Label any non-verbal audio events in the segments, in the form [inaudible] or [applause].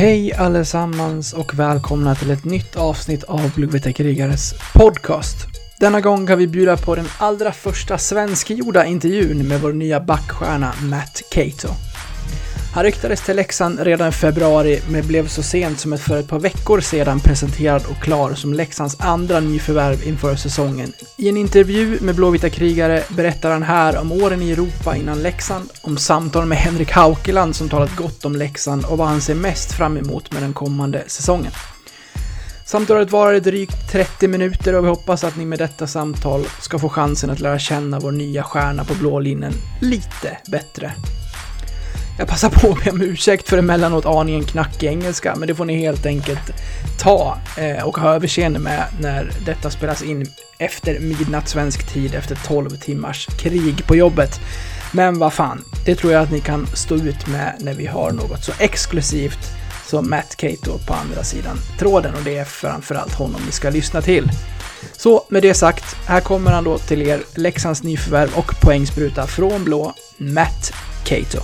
Hej allesammans och välkomna till ett nytt avsnitt av Blåvita krigares podcast. Denna gång kan vi bjuda på den allra första svenskgjorda intervjun med vår nya backstjärna Matt Cato. Han ryktades till Leksand redan i februari, men blev så sent som ett för ett par veckor sedan presenterad och klar som Leksands andra nyförvärv inför säsongen. I en intervju med Blåvita krigare berättar han här om åren i Europa innan Leksand, om samtal med Henrik Haukeland som talat gott om Leksand och vad han ser mest fram emot med den kommande säsongen. Samtalet varade drygt 30 minuter och vi hoppas att ni med detta samtal ska få chansen att lära känna vår nya stjärna på blå linjen lite bättre. Jag passar på att be om ursäkt för emellanåt aningen knackig engelska, men det får ni helt enkelt ta eh, och ha överseende med när detta spelas in efter midnatt svensk tid efter 12 timmars krig på jobbet. Men vad fan, det tror jag att ni kan stå ut med när vi har något så exklusivt som Matt Cato på andra sidan tråden och det är framförallt honom ni ska lyssna till. Så med det sagt, här kommer han då till er, Leksands nyförvärv och poängspruta från blå, Matt Cato.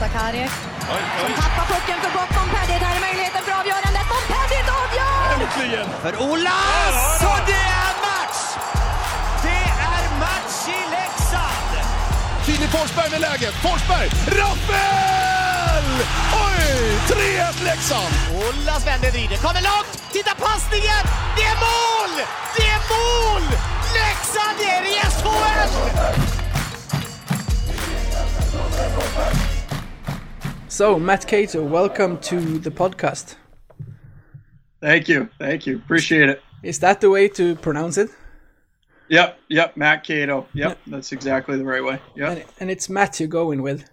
Sakari som tappar pucken för bakom Paddy. Där är möjligheten för avgörandet Paddy avgör! Äntligen! För Olas! Och det är match! Det är match i Leksand! Filip Forsberg med läget. Forsberg! Rappel! Oj! 3-1 Leksand! Olas vänder, vrider, kommer långt! Titta passningen! Det är mål! Det So, Matt Caito, welcome to the podcast. Thank you. Thank you. Appreciate it. Is that the way to pronounce it? Yep. Yep. Matt Caito. Yep. That's exactly the right way. Yep. And, and it's Matt you're going with.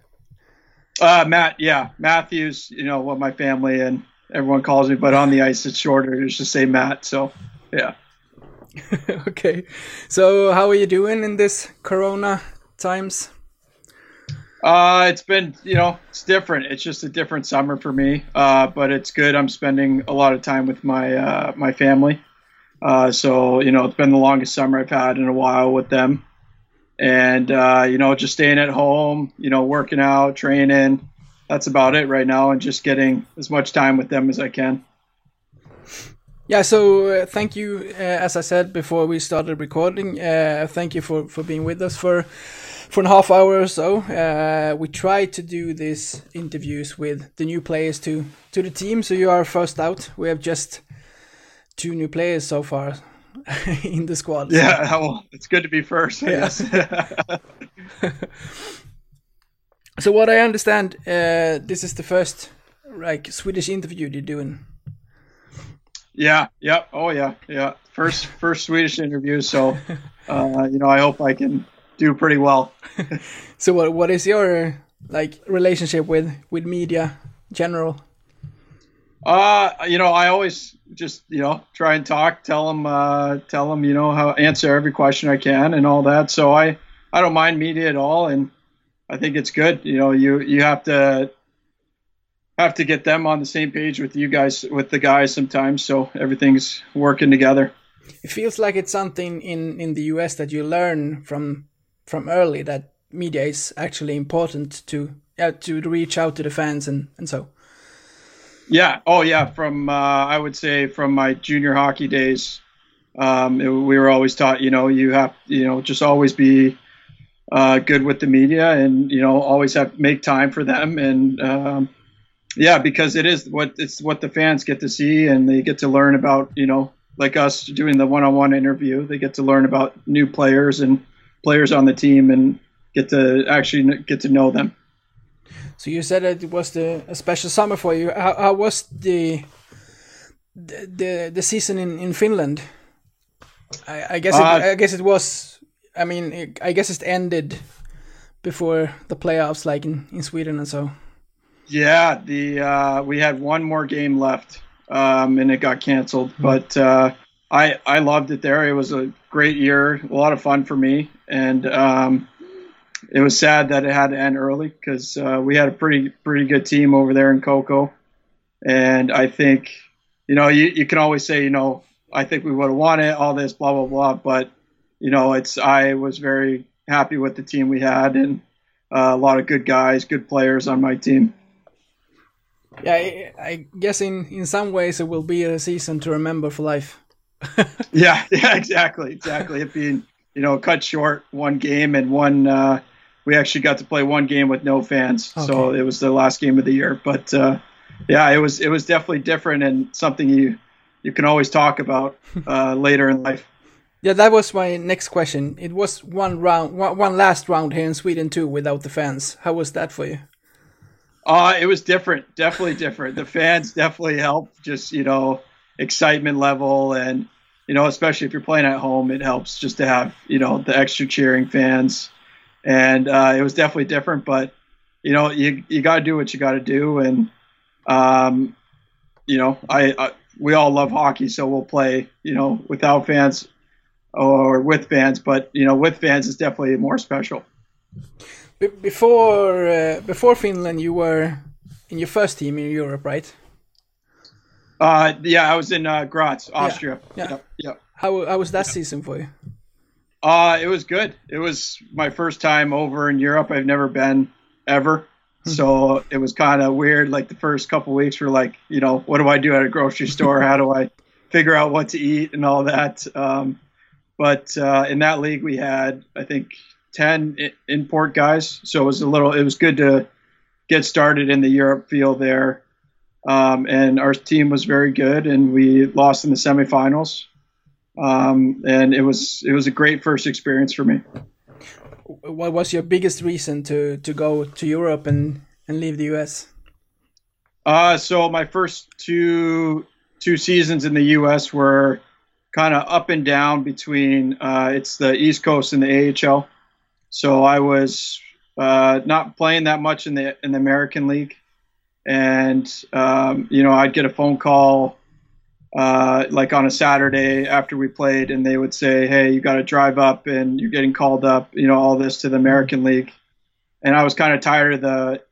Uh, Matt. Yeah. Matthews, you know, what my family and everyone calls me, but on the ice it's shorter. It's just say Matt. So, yeah. [laughs] okay. So, how are you doing in this corona times? Uh, it's been, you know, it's different. It's just a different summer for me. Uh, but it's good. I'm spending a lot of time with my uh, my family. Uh, so you know, it's been the longest summer I've had in a while with them, and uh, you know, just staying at home, you know, working out, training. That's about it right now, and just getting as much time with them as I can. Yeah, so uh, thank you. Uh, as I said before we started recording, uh, thank you for, for being with us for for a half hour or so. Uh, we try to do these interviews with the new players to to the team, so you are first out. We have just two new players so far [laughs] in the squad. Yeah, [laughs] well, it's good to be first. I Yeah. [laughs] So what I understand, uh, this is the first like Swedish interview you're doing. Yeah, yeah, oh yeah, yeah. First, first Swedish interview, so uh, you know, I hope I can do pretty well. [laughs] So what what is your like relationship with with media general? Uh, you know, I always just you know try and talk, tell them, uh, tell them, you know, how answer every question I can and all that. So I I don't mind media at all, and I think it's good. You know, you you have to have to get them on the same page with you guys, with the guys sometimes, so everything's working together. It feels like it's something in in the US that you learn from from early that media is actually important to yeah to reach out to the fans and and so. Yeah. Oh, yeah. From uh, I would say from my junior hockey days, um, it- we were always taught. You know, you have you know just always be uh, good with the media, and you know always have make time for them, and um, yeah, because it is what it's what the fans get to see, and they get to learn about. You know, like us doing the one-on-one interview, they get to learn about new players and players on the team, and get to actually get to know them. So you said it was the a special summer for you. How, how was the the the, the season in, in Finland? I, I guess it, Uh, I guess it was. I mean, it, I guess it ended before the playoffs, like in, in Sweden and so. Yeah, the uh, we had one more game left, um, and it got canceled. But uh, I I loved it there. It was a great year, a lot of fun for me, and um, it was sad that it had to end early because uh, we had a pretty pretty good team over there in KooKoo, and I think you know you, you can always say you know I think we would have won it, all this blah blah blah, but you know it's I was very happy with the team we had and uh, a lot of good guys, good players on my team. Yeah, I, I guess in in some ways it will be a season to remember for life. [laughs] yeah, yeah, exactly, exactly. It being you know cut short, one game and one. Uh, we actually got to play one game with no fans, okay. so it was the last game of the year. But uh, yeah, it was it was definitely different and something you you can always talk about [laughs] uh, later in life. Yeah, that was my next question. It was one round, one, last round here in Sweden too, without the fans. How was that for you? Uh, it was different, definitely different. The fans definitely helped, just you know, excitement level, and you know, especially if you're playing at home, it helps just to have you know the extra cheering fans, and uh, it was definitely different. But you know, you you got to do what you got to do, and um, you know, I, I we all love hockey, so we'll play you know without fans or with fans, but you know, with fans is definitely more special. before uh, before Finland, you were in your first team in Europe, right? Uh, yeah, I was in uh, Graz, Austria. Yeah. yeah. Yep, How how was that season for you? Uh, it was good. It was my first time over in Europe. I've never been ever. Hmm. So it was kind of weird. Like the first couple weeks were like, you know, what do I do at a grocery store? How do I figure out what to eat and all that? Um, but uh, in that league, we had I think ten import guys, so it was a little. It was good to get started in the Europe field there. Um, and our team was very good, and we lost in the semifinals. Um, and it was it was a great first experience for me. What was your biggest reason to to go to Europe and and leave the US? Uh, so my first two two seasons in the US were kind of up and down between uh, it's the East Coast and the AHL. So I was uh, not playing that much in the in the American League, and um, you know I'd get a phone call uh, like on a Saturday after we played, and they would say, "Hey, you got to drive up, and you're getting called up." You know all this to the American League, and I was kind of tired of the,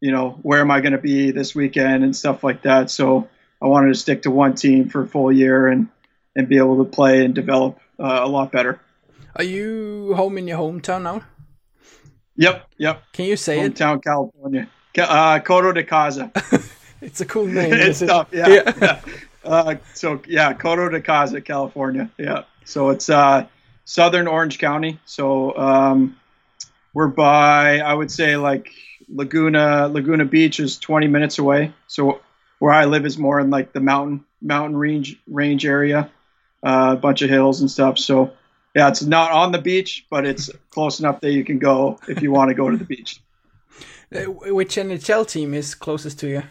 you know, where am I going to be this weekend and stuff like that. So I wanted to stick to one team for a full year and and be able to play and develop uh, a lot better. Are you home in your hometown now? Yep, yep. Can you say hometown, it? Hometown, California. Uh, Coto de Caza. [laughs] it's a cool name. it's tough, yeah. yeah. [laughs] yeah. Uh, so yeah, Coto de Caza, California. Yeah. So it's uh, southern Orange County. So um, we're by, I would say, like Laguna. Laguna Beach is 20 minutes away. So where I live is more in like the mountain mountain range range area uh, a bunch of hills and stuff. So yeah, it's not on the beach, but it's [laughs] close enough that you can go if you want to go to the beach. Uh, which NHL team is closest to you?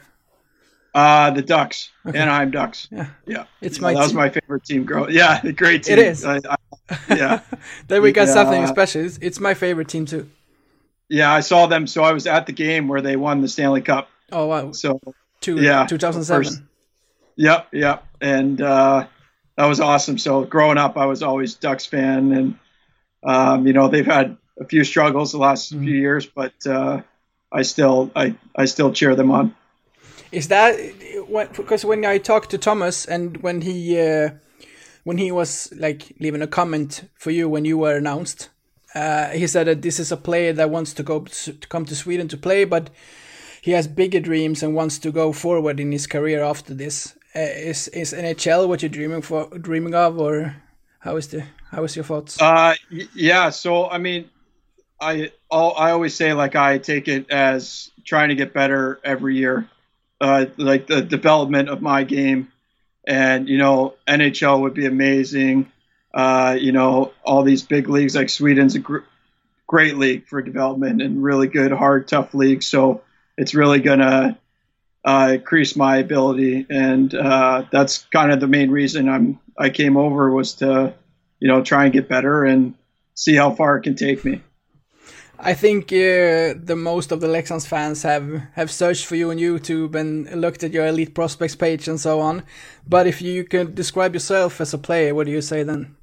Uh, the Ducks, okay. Anaheim Ducks. Yeah, yeah. It's my. That was my favorite team. Grow. Yeah, [laughs] the great team. It is. I, I, yeah. [laughs] then we got yeah. something special. It's, it's my favorite team too. Yeah, I saw them. So I was at the game where they won the Stanley Cup. Oh wow! So Two, yeah, 2007. Yep, yep, and uh, that was awesome. So growing up, I was always Ducks fan, and um, you know they've had a few struggles the last mm-hmm. few years, but uh, I still I I still cheer them on. Is that because when I talked to Thomas and when he uh, when he was like leaving a comment for you when you were announced, uh, he said that this is a player that wants to go to come to Sweden to play, but he has bigger dreams and wants to go forward in his career after this. Uh, is is NHL what you're dreaming for, dreaming of, or how is the how is your thoughts? Uh, yeah. So I mean, I I always say like I take it as trying to get better every year, uh, like the development of my game, and you know NHL would be amazing. Uh, you know all these big leagues like Sweden's a gr- great league for development and really good, hard, tough league. So it's really gonna uh, increase my ability, and uh, that's kind of the main reason I'm I came over was to, you know, try and get better and see how far it can take me. I think uh, the most of the Leksands fans have have searched for you on YouTube and looked at your elite prospects page and so on. But if you could describe yourself as a player, what do you say then?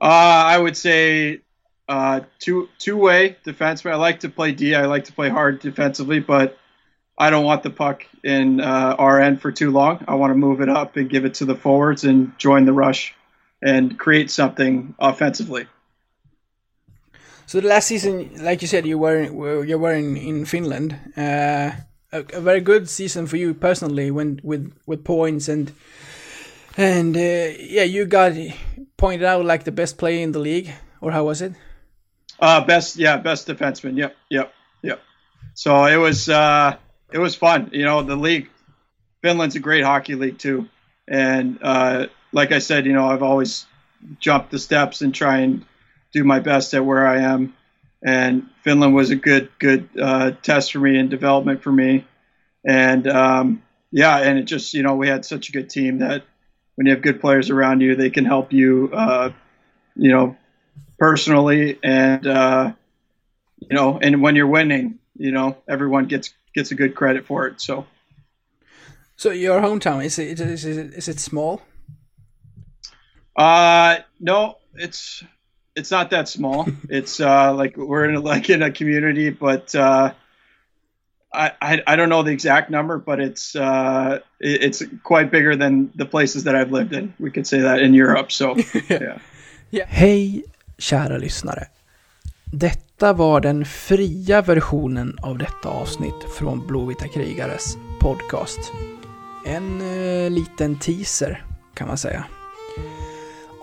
Uh, I would say uh, two two way defenseman. I like to play D. I like to play hard defensively, but I don't want the puck in uh, RN for too long. I want to move it up and give it to the forwards and join the rush and create something offensively. So the last season, like you said, you were you were in, in Finland. Uh, a, a very good season for you personally, when with with points and and uh, yeah, you got pointed out like the best player in the league, or how was it? Uh, best, yeah, best defenseman. Yep, yep, yep. So it was uh, it was fun. You know, the league, Finland's a great hockey league too, and uh, like I said, you know, I've always jumped the steps and try and do my best at where I am. And Finland was a good good uh, test for me and development for me. And um, yeah, and it just you know we had such a good team that when you have good players around you, they can help you, uh, you know, personally and uh, you know, and when you're winning, you know, everyone gets gets a good credit for it. So. So your hometown is it is it, is it small? Uh, no, it's it's not that small. it's uh, like we're in a, like in a community, but uh, I, I, I don't know the exact number, but it's uh, it, it's quite bigger than the places that I've lived in. We could say that in Europe. So [laughs] yeah. yeah. Hej kära lyssnare. Detta var den fria versionen av detta avsnitt från Blåvita krigares podcast. En eh, liten teaser kan man säga.